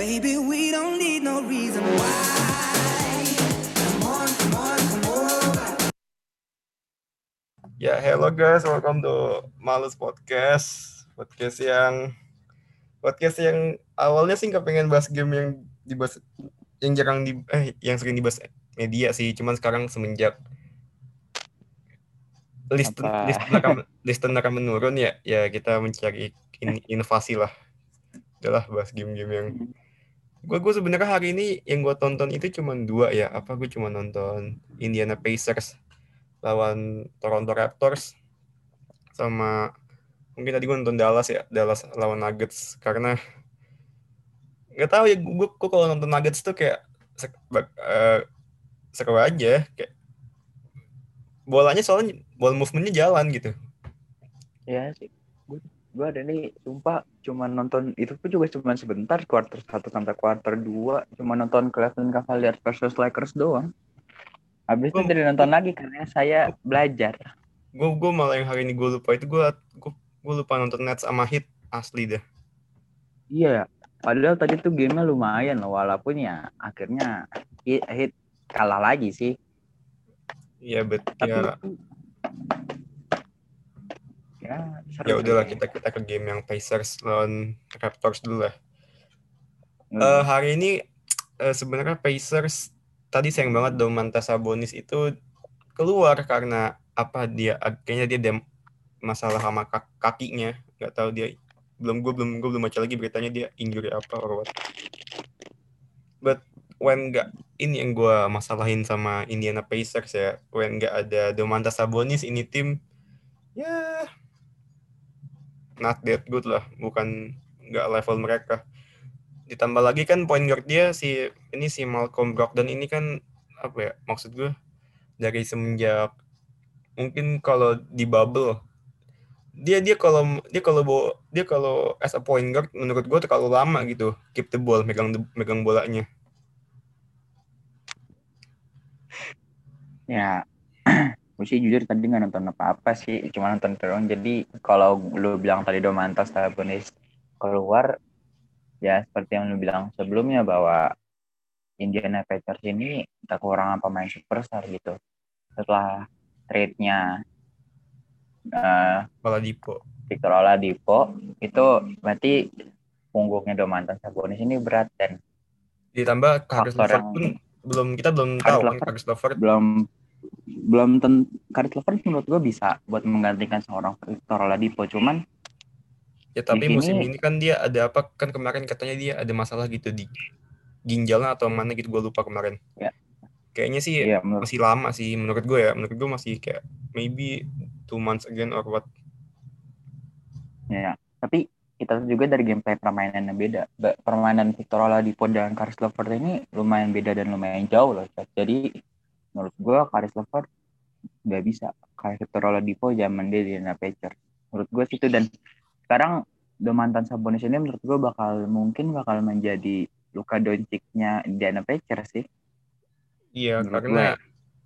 Baby, we don't need no reason why. Come on, come on, come over. Ya, hello guys, welcome to Malus Podcast. Podcast yang podcast yang awalnya sih nggak pengen bahas game yang dibahas yang jarang di eh yang sering dibahas media sih, cuman sekarang semenjak listen Apa? listener akan, listener akan menurun ya, ya kita mencari in- inovasi lah. Udahlah bahas game-game yang gue gue sebenarnya hari ini yang gue tonton itu cuma dua ya. Apa gue cuma nonton Indiana Pacers lawan Toronto Raptors sama mungkin tadi gue nonton Dallas ya Dallas lawan Nuggets. Karena nggak tahu ya gue gue kalau nonton Nuggets tuh kayak sek, seru aja. Kayak bolanya soalnya ball movementnya jalan gitu. Ya sih. Gue ada nih sumpah cuma nonton itu pun juga cuma sebentar quarter satu sampai quarter dua cuma nonton Cleveland Cavaliers versus Lakers doang. Habis itu dari nonton lagi karena saya belajar. Gue gue malah yang hari ini gue lupa itu gue gue lupa nonton Nets sama Heat asli dah iya padahal tadi tuh gamenya lumayan loh walaupun ya akhirnya hit kalah lagi sih. Iya bet tapi ya ya ya udahlah kita kita ke game yang Pacers lawan Raptors dulu lah. Hmm. Eh, hari ini eh, sebenarnya Pacers tadi sayang banget Domantas Sabonis itu keluar karena apa dia kayaknya dia ada masalah sama kak- kakinya nggak tahu dia belum gue belum gue belum baca lagi beritanya dia injury apa or what. But when nggak ini yang gue masalahin sama Indiana Pacers ya when nggak ada Domantas Sabonis ini tim ya not that good lah bukan nggak level mereka. Ditambah lagi kan point guard dia si ini si Malcolm Brogdon ini kan apa ya maksud gue dari semenjak mungkin kalau di bubble dia dia kalau dia kalau dia kalau as a point guard menurut gue terlalu lama gitu keep the ball megang megang bolanya. Ya gue sih jujur tadi nggak nonton apa-apa sih cuma nonton doang. Jadi kalau lu bilang tadi Domantas Sabonis keluar ya seperti yang lu bilang sebelumnya bahwa Indiana Pacers ini kekurangan pemain superstar gitu. Setelah trade-nya eh, Oladipo. Victor Oladipo itu berarti punggungnya Domantas Sabonis ini berat dan ditambah Levert yang- pun belum kita belum tahu Levert belum belum ten Karis Levert menurut gue bisa buat menggantikan seorang Victor Oladipo cuman Ya tapi Di musim sini- ini kan dia ada apa kan kemarin katanya dia ada masalah gitu di ginjalnya atau mana gitu gue lupa kemarin. Ya. Kayaknya sih ya menurut masih lama sih menurut gue ya. Menurut gue masih kayak maybe two months again or what. ya tapi kita juga dari gameplay permainan yang beda permainan Victor Oladipo dan Karis Levert ini lumayan beda dan lumayan jauh loh jadi menurut gue Karis Levert nggak bisa. Kayak Victor Oladipo zaman dia di Indiana Pacers menurut gue situ dan sekarang Domantan Sabonis ini menurut gue bakal mungkin bakal menjadi Luka Doncic-nya Indiana Pacers sih. Iya Menurut karena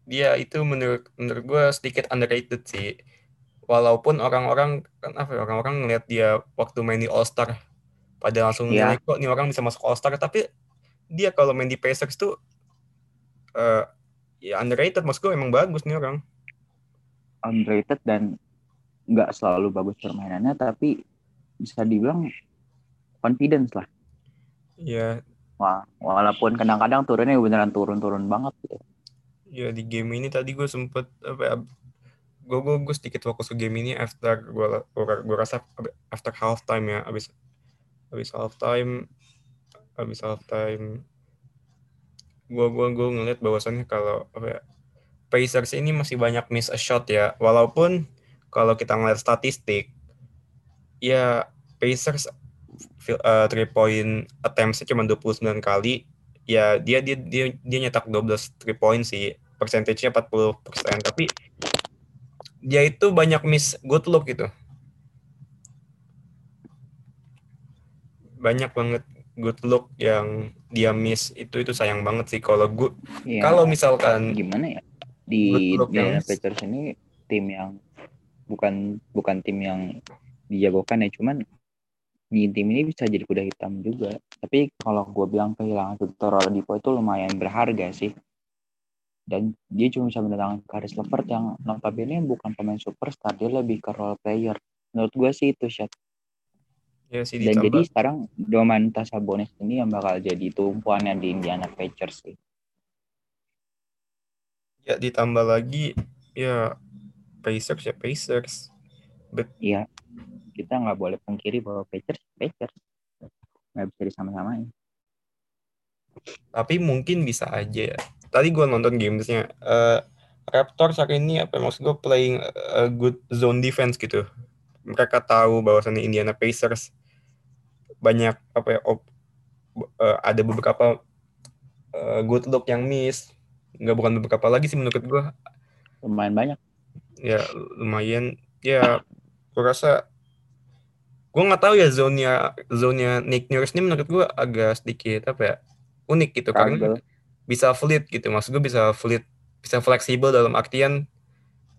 dia itu menurut menurut gue sedikit underrated sih. Walaupun orang-orang kan apa ya, orang-orang ngelihat dia waktu main di All Star pada langsung nilai kok nih orang bisa masuk All Star tapi dia kalau main di Pacers tuh eh ya underrated maksud gue emang bagus nih orang. underrated dan nggak selalu bagus permainannya tapi bisa dibilang confidence lah Iya Wah, walaupun kadang-kadang turunnya beneran turun-turun banget gitu. Ya di game ini tadi gue sempet apa ya, gue gue gue sedikit fokus ke game ini after gue gue rasa after half time ya abis abis half time abis half time gue gue gue ngeliat bahwasannya kalau apa ya, Pacers ini masih banyak miss a shot ya. Walaupun kalau kita ngeliat statistik ya Pacers fil- eh, three point attempts-nya cuma 29 kali. Ya dia dia dia dia nyetak 12 three point sih. Percentage-nya 40% tapi dia itu banyak miss good look gitu. Banyak banget good look yang dia miss itu itu sayang banget sih kalau gue Iya, kalau misalkan gimana ya? Di Good Pacers ini tim yang bukan bukan tim yang dijagokan ya, cuman di tim ini bisa jadi kuda hitam juga. Tapi kalau gue bilang kehilangan Victor Oladipo itu lumayan berharga sih. Dan dia cuma bisa mendatangkan Karis Levert yang notabene bukan pemain superstar, dia lebih ke role player. Menurut gue sih itu shot. Ya sih Dan ditambah. jadi sekarang Domantas Sabonis ini yang bakal jadi tumpuannya di Indiana Pacers sih. ya ditambah lagi ya Pacers ya Pacers. Iya, kita nggak boleh pungkiri bahwa Pacers Pacers nggak bisa disama-samain. Tapi mungkin bisa aja. ya. Tadi gue nonton gamesnya. eh Raptors hari ini apa maksud gue playing a good zone defense gitu. Mereka tahu bahwasannya Indiana Pacers banyak apa ya op- eh, ada beberapa eh, good look yang miss. Nggak bukan beberapa lagi sih menurut gue. Lumayan banyak. Ya lumayan. Ya gue rasa gue nggak tahu ya zonnya zonnya Nick Nurse ini menurut gue agak sedikit apa ya unik gitu karena Struggle. bisa fleet gitu maksud gue bisa fleet bisa fleksibel dalam artian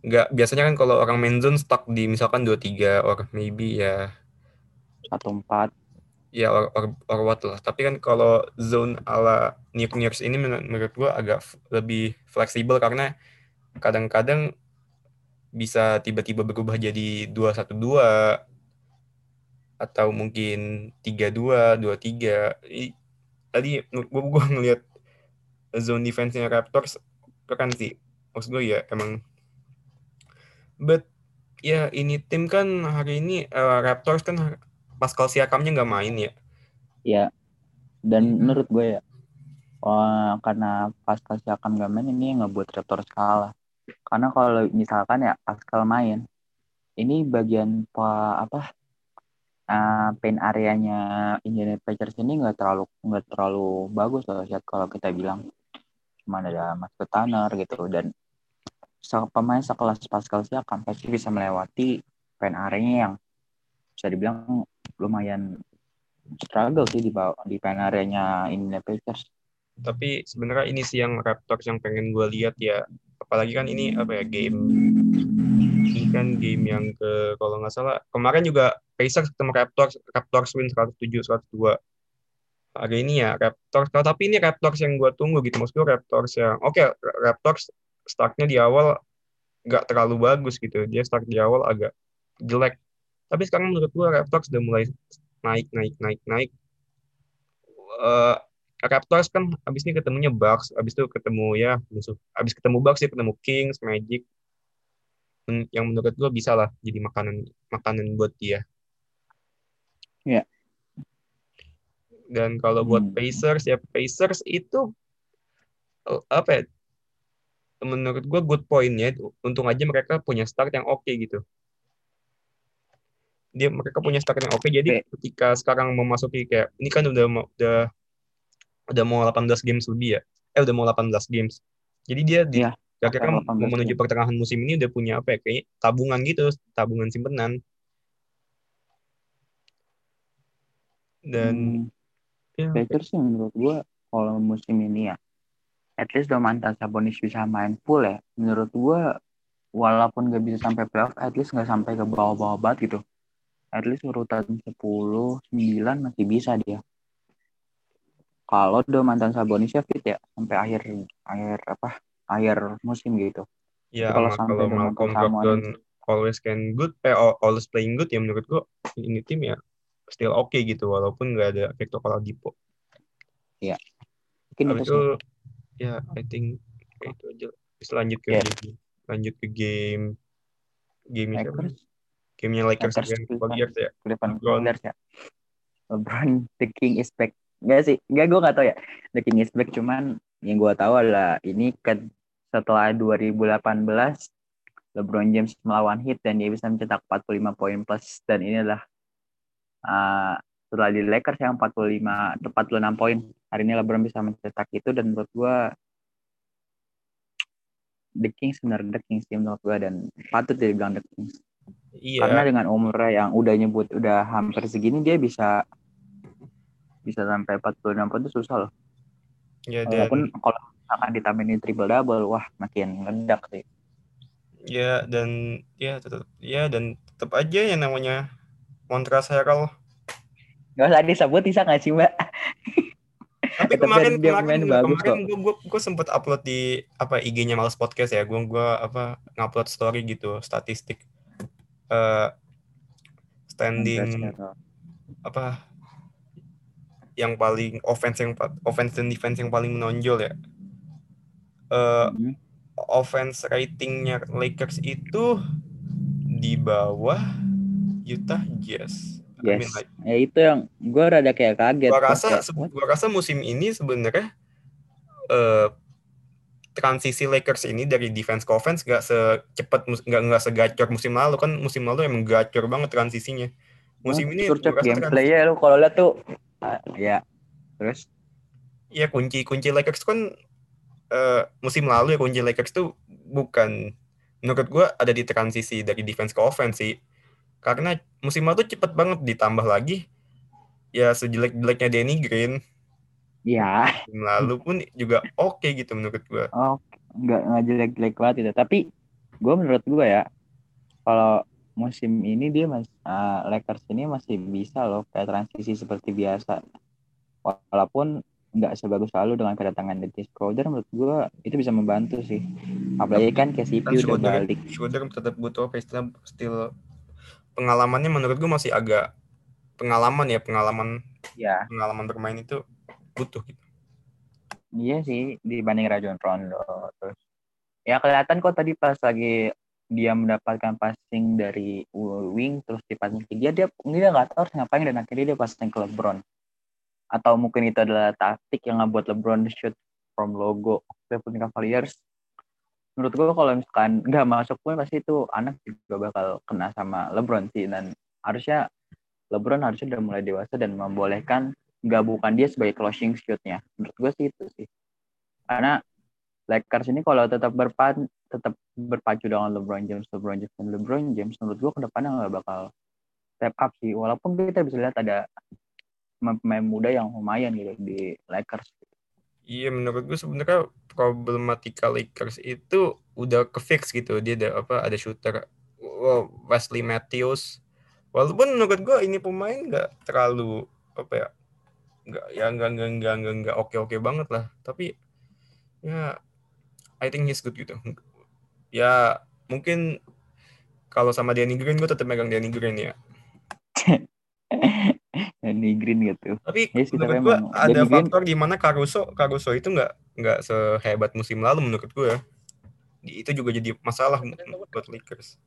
nggak biasanya kan kalau orang main zone stuck di misalkan 2-3 or maybe ya Satu empat. Ya or, or, or lah. Tapi kan kalau zone ala Nick Nurse ini menur- menurut gue agak lebih fleksibel karena kadang-kadang bisa tiba-tiba berubah jadi 2-1-2 atau mungkin 3-2, 2-3 I- tadi gue gue ngelihat zone defense-nya Raptors keren sih. Maksud gue ya emang. But ya ini tim kan hari ini eh, Raptors kan Pascal Siakamnya nggak main ya Ya. Dan Mhm. menurut gue ya, wah, karena Pascal Siakam gak main ini yang ngebuat Raptors kalah. Karena kalau misalkan ya Pascal main, ini bagian pa, apa uh, paint areanya Indiana Pacers ini nggak terlalu nggak terlalu bagus loh Syed, kalau kita bilang cuma ada Mas Tanner gitu dan pemain sekelas Pascal Siakam pasti bisa melewati paint areanya yang bisa dibilang lumayan struggle sih di bawah di paint areanya Indiana Pacers. tapi sebenarnya ini sih yang Raptors yang pengen gue lihat ya. Apalagi kan ini apa ya game ini kan game yang ke kalau nggak salah kemarin juga Pacers ketemu Raptors Raptors win 107 102 hari ini ya Raptors. Kalau tapi ini Raptors yang gue tunggu gitu. Maksud gue Raptors yang oke Raptors startnya di awal nggak terlalu bagus gitu. Dia start di awal agak jelek tapi sekarang menurut gue Raptors udah mulai naik naik naik naik Eh, Raptors kan abis ini ketemunya Bucks, abis itu ketemu ya musuh, abis ketemu Bucks ya ketemu Kings, Magic, yang menurut gue bisa lah jadi makanan makanan buat dia. Iya. Dan kalau buat Hmm. Pacers ya Pacers itu eh, apa ya? Menurut gue good pointnya, untung aja mereka punya start yang oke gitu. Dia mereka punya start yang oke, jadi Oke. ketika sekarang memasuki kayak ini kan udah mau- udah udah mau 18 games lebih ya. Eh udah mau 18 games. Jadi dia di kira-kira akan 18 mau menuju games. pertengahan musim ini udah punya apa ya? Kayaknya tabungan gitu, tabungan simpenan. Dan Hmm, ya Pacers sih menurut gue kalau musim ini ya, at least Domantas Sabonis bisa main full ya. Menurut gue walaupun gak bisa sampai playoff, at least gak sampai ke bawah-bawah banget gitu. At least urutan 10, 9 masih bisa dia. Kalau Domantas Sabonisnya fit ya sampai akhir akhir apa? Akhir musim gitu. ya kalau kalau Malcolm Brogdon always can good eh al- always playing good ya menurut gua ini tim ya still oke gitu walaupun nggak ada Victor Oladipo. mungkin Habis itu itu ya I think itu aja. Terus lanjut ke Ya. game lanjut ke game game? Lakers, Lakers Lakers, against. Warriors ya. LeBron. Cavaliers ya. LeBron the king is back. Enggak sih, enggak gue gak tahu ya. The king is back cuman yang gue tahu adalah ini ke setelah 2018 LeBron James melawan Heat dan dia bisa mencetak 45 poin plus dan ini adalah uh, setelah di Lakers yang 45 atau 46 poin. Hari ini LeBron bisa mencetak itu dan menurut gue The Kings benar The Kings sih menurut gue dan patut dia dibilang The Kings. Iya. Karena dengan umurnya yang udah nyebut udah hampir segini dia bisa bisa sampai 46 poin itu susah loh. Ya dan Walaupun kalau akan ditambahin triple double, wah makin ngedak sih. ya dan ya tetap ya dan tetap aja yang namanya Montrezl Harrell Gak usah disebut bisa nggak sih mbak? Tapi kemarin dia kemarin bagus kemarin gue gue gue sempet upload di apa IG-nya Males Podcast ya. Gue gua apa ngupload story gitu statistik eh standing apa yang paling offense yang offense dan defense yang paling menonjol ya. Eh Mhm. offense ratingnya Lakers itu di bawah Utah Jazz. I mean, Yes. like, Ya itu yang gue rada kayak kaget. gua Pas rasa gua rasa musim ini sebenarnya eh transisi Lakers ini dari defense ke offense gak secepat nggak nggak segacor musim lalu. Kan musim lalu emang gacor banget transisinya. Musim ini Sur cek gua rasa gameplay ya lu kalau lihat tuh ah, ya. Terus? Ya kunci kunci Lakers kan eh, musim lalu ya kunci Lakers tuh bukan menurut gua ada di transisi dari defense ke offense sih. Karena musim lalu cepet banget ditambah lagi ya sejelek-jeleknya Danny Green ya musim lalu pun juga oke gitu menurut gua. Oh nggak nggak jelek jelek banget itu. Tapi gue menurut gue ya kalau musim ini dia mas ah, Lakers ini masih bisa loh kayak transisi seperti biasa. Walaupun nggak sebagus lalu dengan kedatangan Dennis Schroeder menurut gue itu bisa membantu sih. Apalagi kan KCP kan udah Schroeder, balik. Schroeder tetap butuh istilah still pengalamannya menurut gua masih agak pengalaman ya pengalaman ya pengalaman bermain itu butuh gitu. Iya sih dibanding Rajon Rondo. Terus ya kelihatan kok tadi pas lagi dia mendapatkan passing dari wing terus di passing ke dia dia dia nggak tahu harus ngapain dan akhirnya dia passing ke LeBron. Atau mungkin itu adalah taktik yang ngebuat LeBron shoot from logo Cleveland Cavaliers. Menurut gue kalau misalkan nggak masuk pun pasti itu anak juga bakal kena sama LeBron sih. Dan harusnya LeBron harusnya udah mulai dewasa dan membolehkan nggak bukan dia sebagai closing shootnya. Menurut gue sih itu sih. Karena Lakers ini kalau tetap berpan tetap berpacu dengan LeBron James LeBron James dan LeBron James menurut gue ke depannya nggak bakal step up sih. Walaupun kita bisa lihat ada pemain muda yang lumayan gitu di Lakers. Iya menurut gue sebenarnya problematika Lakers itu udah ke fix gitu. Dia ada apa ada shooter Wow, Wesley Matthews. Walaupun menurut gue ini pemain nggak terlalu apa ya nggak ya nggak nggak nggak nggak nggak oke oke banget lah. Tapi ya I think he's good gitu. Ya mungkin kalau sama Danny Green gue tetap megang Danny Green ya. Danny Green gitu. Tapi Ya sih, tapi menurut gue ada Danny Green- faktor di mana Caruso Caruso itu nggak nggak sehebat musim lalu menurut gue itu juga jadi masalah buat Lakers.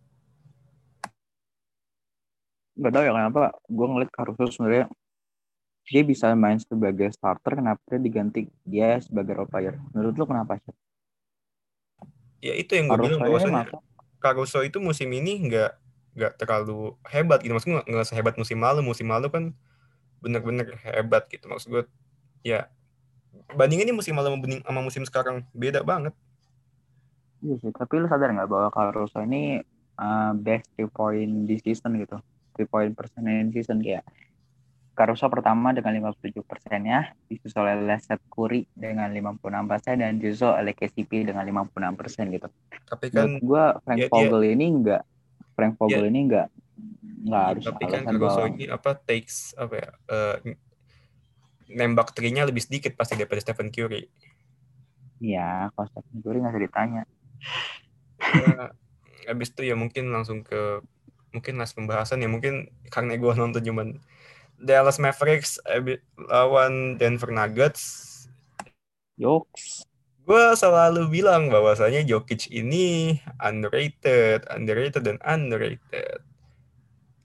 Nggak tahu ya kenapa gue ngeliat Caruso sebenarnya dia bisa main sebagai starter kenapa dia diganti dia sebagai role player? Menurut lu kenapa sih ya itu yang gue bilang ini bahwasanya Caruso itu musim ini nggak nggak terlalu hebat gitu. Maksud gue nggak sehebat musim lalu. Musim lalu kan bener-bener hebat gitu. Maksud gue ya bandingannya musim lalu sama musim sekarang beda banget. Iya sih, tapi lu sadar nggak bahwa Caruso ini uh, best three point di season gitu, three point percent in season kayak Caruso pertama dengan 57 persennya, disusul oleh Seth Curry dengan 56 persen dan disusul oleh KCP dengan 56 persen gitu. tapi kan Menurut gua Frank ya, Vogel ini nggak, Frank Vogel ini nggak nggak harus tapi kan Caruso bahwa ini apa takes apa ya eh, nembak trinya lebih sedikit pasti daripada Stephen Curry ya kalau Stephen Curry nggak usah ditanya. ya, habis itu ya mungkin langsung ke mungkin last pembahasan ya mungkin karena gue nonton cuman Dallas Mavericks abi- lawan Denver Nuggets Yoks, gue selalu bilang bahwasanya Jokic ini underrated underrated dan underrated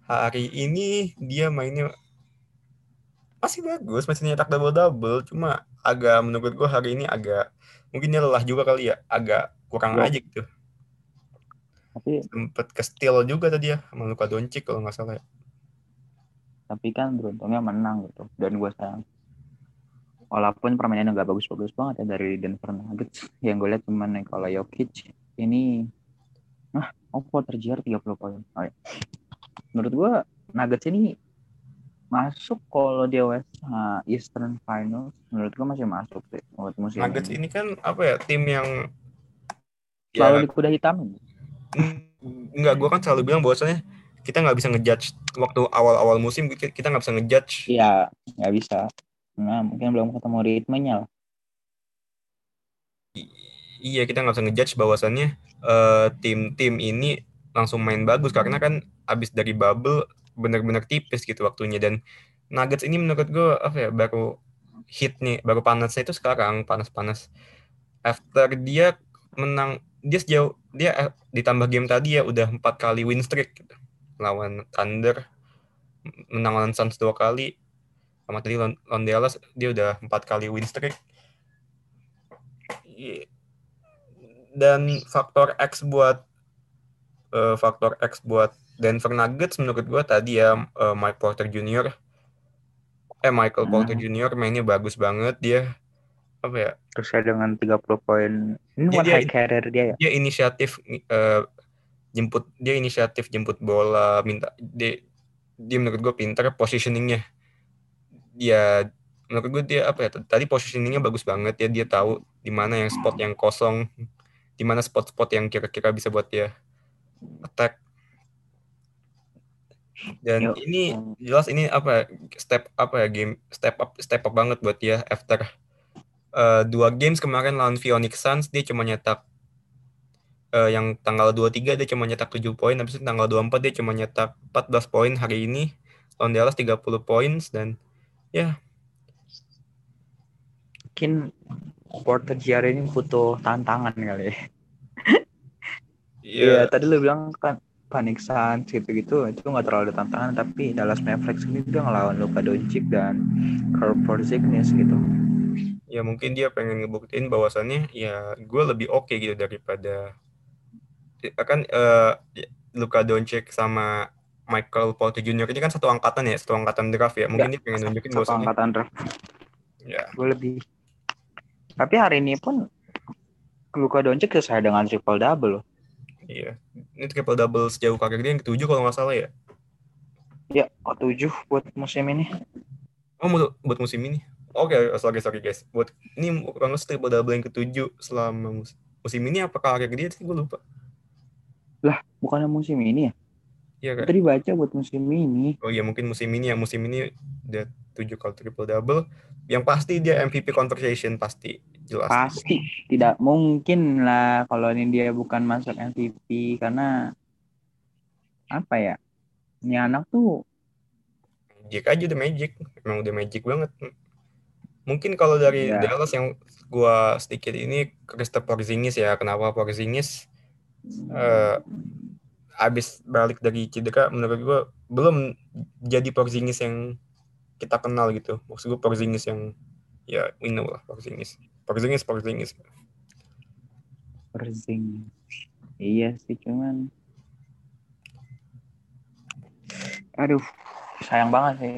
hari ini dia mainnya masih bagus masih nyetak double double cuma agak menurut gue hari ini agak mungkin dia lelah juga kali ya agak kurang Ya. aja gitu tapi sempet ke steal juga tadi ya sama Luka Doncic kalau nggak salah ya. Tapi kan beruntungnya menang gitu dan gue sayang. Walaupun permainannya nggak bagus-bagus banget ya dari Denver Nuggets yang gue lihat cuman kalau Jokic ini nah oh kok terjiar 30 poin. Oh, ya. menurut gue Nuggets ini masuk kalau dia West uh, Eastern Finals. Menurut gue masih masuk sih buat musim Nuggets ini. ini kan apa ya tim yang selalu ya di kuda hitam. Nggak gue kan selalu bilang bahwasanya kita nggak bisa ngejudge waktu awal-awal musim kita nggak bisa ngejudge Iya, nggak bisa. Nah, mungkin belum ketemu ritmenya lah. I- iya kita nggak bisa ngejudge bahwasannya eh, tim-tim ini langsung main bagus karena kan abis dari bubble benar-benar tipis gitu waktunya dan Nuggets ini menurut gue apa ya baru hit nih baru panasnya itu sekarang panas-panas after dia menang dia sejauh dia eh, ditambah game tadi ya udah empat kali win streak gitu. Lawan Thunder menang lawan Suns dua kali sama tadi lawan Dallas dia udah empat kali win streak Iya. dan faktor X buat eh, faktor X buat Denver Nuggets menurut gua tadi ya eh, Mike Porter Jr. eh Michael Porter Hmm. Jr. mainnya bagus banget dia apa ya Terus dengan 30 poin. Ini bukan dia- high career dia ya? dia inisiatif eh, jemput dia inisiatif jemput bola minta dia dia menurut gue pintar positioningnya dia menurut gue dia apa ya tadi positioningnya bagus banget ya dia tahu di mana yang spot yang kosong di mana spot-spot yang kira-kira bisa buat dia attack dan Yuk. ini jelas ini apa ya, step apa ya game step up step up banget buat dia after eh, dua games kemarin lawan Phoenix Suns dia cuma nyetak eh, yang tanggal 23 dia cuma nyetak 7 poin habis itu tanggal 24 dia cuma nyetak 14 poin hari ini lawan Dallas 30 poin dan Mungkin Porter Jr ini butuh tantangan kali ya. ya Iya, tadi lu bilang kan Phoenix Suns gitu-gitu itu nggak terlalu ada tantangan tapi Dallas Mavericks ini dia ngelawan Luka Doncic dan Carl Porzingis gitu. ya mungkin dia pengen ngebuktiin bahwasannya ya gue lebih oke gitu daripada ya kan eh, Luka Doncic sama Michael Porter Jr. ini kan satu angkatan ya satu angkatan draft ya mungkin dia pengen nunjukin Satu bahwasannya angkatan draft ya gue lebih. Tapi hari ini pun Luka Doncic selesai dengan triple double loh. iya ini triple double sejauh karir dia yang ketujuh kalau nggak salah ya Ya, oh, tujuh buat musim ini. oh buat, buat musim ini oke sorry sorry guys buat ini kurang triple double yang ketujuh selama mus- musim ini apa karir dia sih gue lupa Bukannya musim ini ya? iya kan Tadi baca buat musim ini. Oh iya mungkin musim ini ya musim ini udah tujuh kali triple double. Yang pasti dia MVP conversation pasti jelas. Pasti tidak mungkin lah kalau ini dia bukan masuk MVP karena apa ya? Ini anak tuh Magic aja udah magic, emang udah magic banget. Mungkin kalau dari Iya. Dallas yang gua sedikit ini Christopher Porzingis ya. Kenapa Porzingis eh abis balik dari cedera menurut gua belum jadi Porzingis yang kita kenal gitu. Maksud gua Porzingis yang ya we know lah Porzingis. Porzingis Porzingis. Porzingis. Iya sih cuman aduh sayang banget sih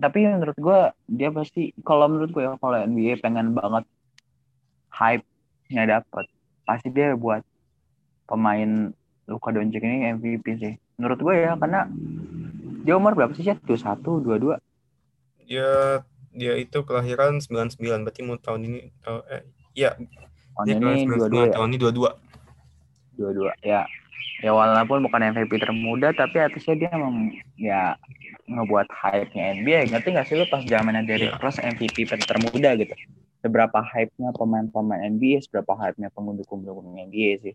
tapi menurut gue dia pasti kalau menurut gue ya kalau NBA pengen banget hype-nya dapat pasti dia buat pemain Luka Doncic ini MVP sih. Menurut gue ya karena dia umur berapa sih ya 21 22 Dia dia itu kelahiran 99 berarti mau tahun ini tahun eh ya tahun dia ini 99 22 ya? tahun ini 22. dua-dua ya. Ya walaupun bukan MVP termuda tapi atasnya dia emang ya ngebuat hype-nya NBA ngerti nggak sih lu pas zamannya Derrick Iya. Rose MVP termuda gitu? Seberapa hype-nya pemain-pemain NBA seberapa hype-nya pendukung-pendukung NBA sih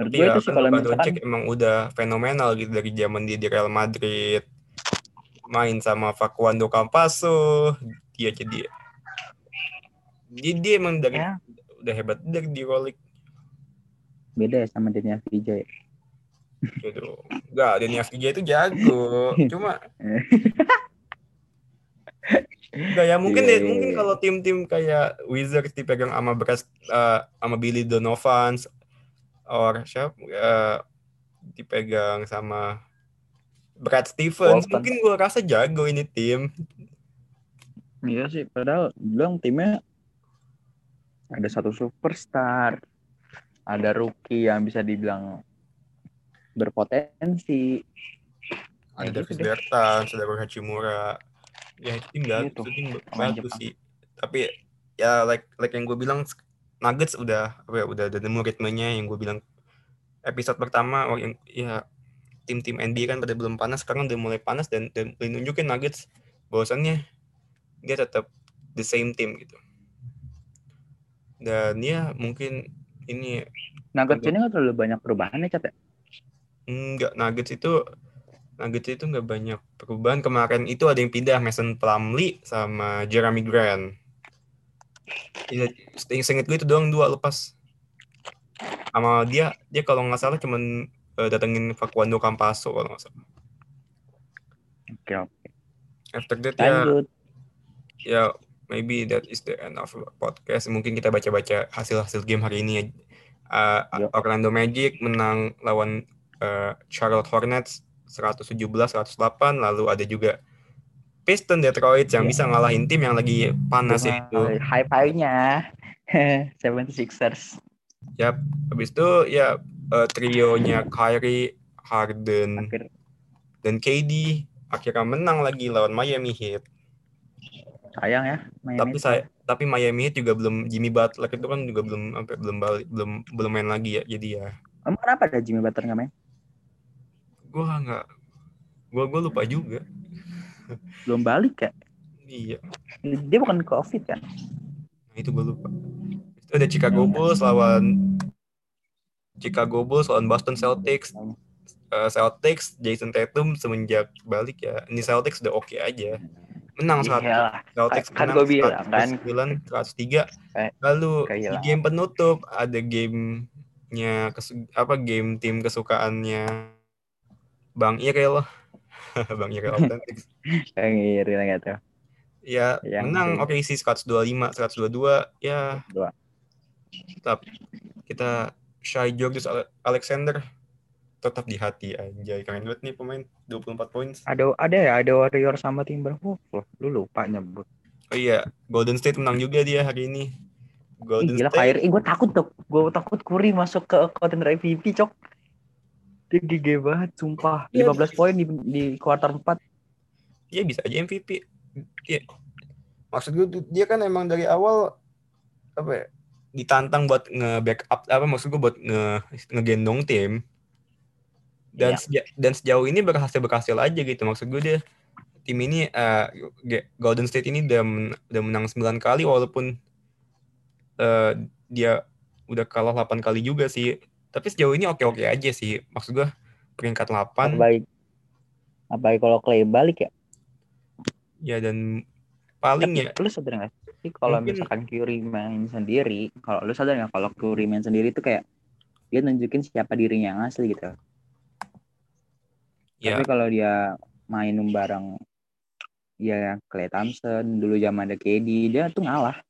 menurut gue Iya, itu sih kalau misalkan emang udah fenomenal gitu dari zaman dia di Real Madrid. Main sama Facundo Campasso, dia jadi dia, dia emang dari Ya. udah hebat dari di Euroleague beda ya sama Daniel Vijay gitu. Enggak, Dani Avdija itu jago. Cuma Enggak ya, mungkin Iya, deh, iya, mungkin iya. kalau tim-tim kayak Wizards dipegang sama Brad, eh, sama Billy Donovan or siapa eh, dipegang sama Brad Stevens, Walton. mungkin gua rasa jago ini tim. iya sih padahal bilang timnya ada satu superstar ada rookie yang bisa dibilang berpotensi Ada Ya, Davis gitu. Bertans, ada Rui Hachimura. Ya tim bagus, Gitu. itu tim bagus sih. Tapi ya like like yang gue bilang Nuggets udah apa ya, udah udah nemu ritmenya yang gue bilang episode pertama oh, yang ya tim-tim NBA kan pada belum panas, sekarang udah mulai panas dan dan nunjukin Nuggets bahwasannya dia tetap the same team gitu. Dan ya mungkin ini Nuggets ini nggak terlalu banyak perubahan ya, Cat ya? Enggak, Nuggets itu Nuggets itu nggak banyak perubahan. Kemarin itu ada yang pindah Mason Plumlee sama Jeremy Grant. Iya, seingat gue itu doang dua lepas. Sama dia, dia kalau nggak salah cuman eh, datengin Facundo Campaso kalau nggak salah. Oke, oke. After that ya, Lanjut. ya maybe that is the end of podcast. Mungkin kita baca-baca hasil-hasil game hari ini ya. Uh. Orlando Magic menang lawan uh, Charlotte Hornets 117-108. Lalu ada juga Piston Detroit yang Iya. bisa ngalahin tim yang lagi panas yaitu. High five-nya. 76ers. Yap. Habis itu ya uh, trionya Kyrie, Harden, Akhir dan KD akhirnya menang lagi lawan Miami Heat. sayang ya. Miami. tapi saya tapi Miami Heat juga belum Jimmy Butler itu kan juga belum sampai belum balik belum belum main lagi ya jadi ya Emang kenapa ada Jimmy Butler nggak main? gua nggak gua gua lupa juga Belum balik ya? iya. Dia bukan COVID kan? nah, itu gua lupa. Itu ada Chicago Bulls lawan Chicago Bulls lawan Boston Celtics. Eh, Celtics Jason Tatum semenjak balik ya. Ini Celtics udah oke aja. Menang saat Iya. Celtics Kan menang gua bilang, kan. 109 103 Kayak- lalu di game penutup ada gamenya apa game tim kesukaannya Bang Irel Bang Irel Authentics Kayak ngiri lah gitu. ya Yang menang oke sih 125 122 ya Dua. tetap kita Shai Ale- Alexander tetap di hati anjay keren banget nih pemain 24 poin Ada ada ya, ada Warrior sama Timberwolves loh. Lu lupa nyebut. oh iya Golden State menang juga dia hari ini Ih, Golden gila State Kyrie, gue takut tuh. Gue takut Curry masuk ke contender MVP, cok. Dia gede banget, sumpah. Iya. 15 poin di, di kuarter 4. dia bisa aja MVP. Dia, maksud gue dia kan emang dari awal apa ya, ditantang buat nge-backup apa maksud gue buat nge ngegendong tim. Dan Iya. seja- dan sejauh ini berhasil berhasil aja gitu. Maksud gue dia tim ini G- Golden State ini udah, men- udah menang 9 kali walaupun eh, dia udah kalah 8 kali juga sih. Tapi sejauh ini oke-oke aja sih. Maksud gue peringkat 8 Baik. Apalagi kalau Clay balik ya. ya dan paling ya Lu sadar gak sih kalau Mungkin- misalkan Curry main sendiri, kalau lu sadar gak kalau Curry main sendiri tuh kayak dia nunjukin siapa dirinya yang asli gitu. ya Tapi kalau dia main bareng ya Clay Thompson dulu zaman ada KD dia tuh ngalah.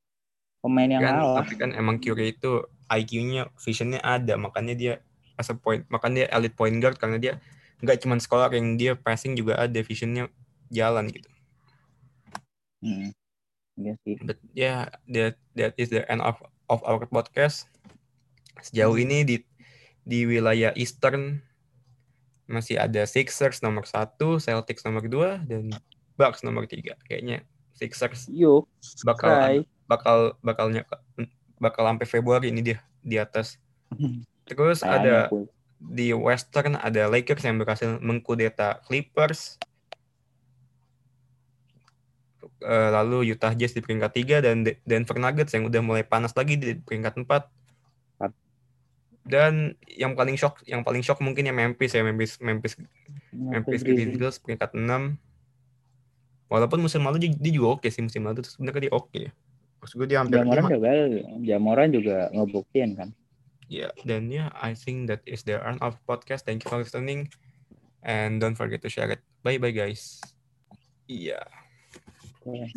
Pemain yang kan ngalah. tapi kan emang Curry itu IQ-nya visionnya ada makanya dia as a point makanya dia elite point guard karena dia nggak cuma sekolah yang dia passing juga ada visionnya jalan gitu Hmm. Iya sih. but yeah that that is the end of of our podcast sejauh Hmm. ini di di wilayah Eastern masih ada Sixers nomor satu Celtics nomor dua dan Bucks nomor tiga kayaknya Sixers Yuk, bakal bakal bakalnya bakal sampai Februari ini dia di atas terus ada Kayaknya aku- di Western ada Lakers yang berhasil mengkudeta Clippers. Eh, lalu Utah Jazz di peringkat 3 dan De- Denver Nuggets yang udah mulai panas lagi di peringkat 4. Empat. Dan yang paling shock, yang paling shock mungkin ya Memphis ya Memphis Memphis Memphis Grizzlies peringkat 6. Walaupun musim lalu dia, dia juga oke sih musim lalu tuh sebenarnya dia oke. Maksud gue dia hampir Jamoran lima. juga, Jamoran juga ngebuktiin kan. Ya, dan ya, I think that is the end of podcast. Thank you for listening. And don't forget to share it. Bye-bye, guys. Iya. Oke.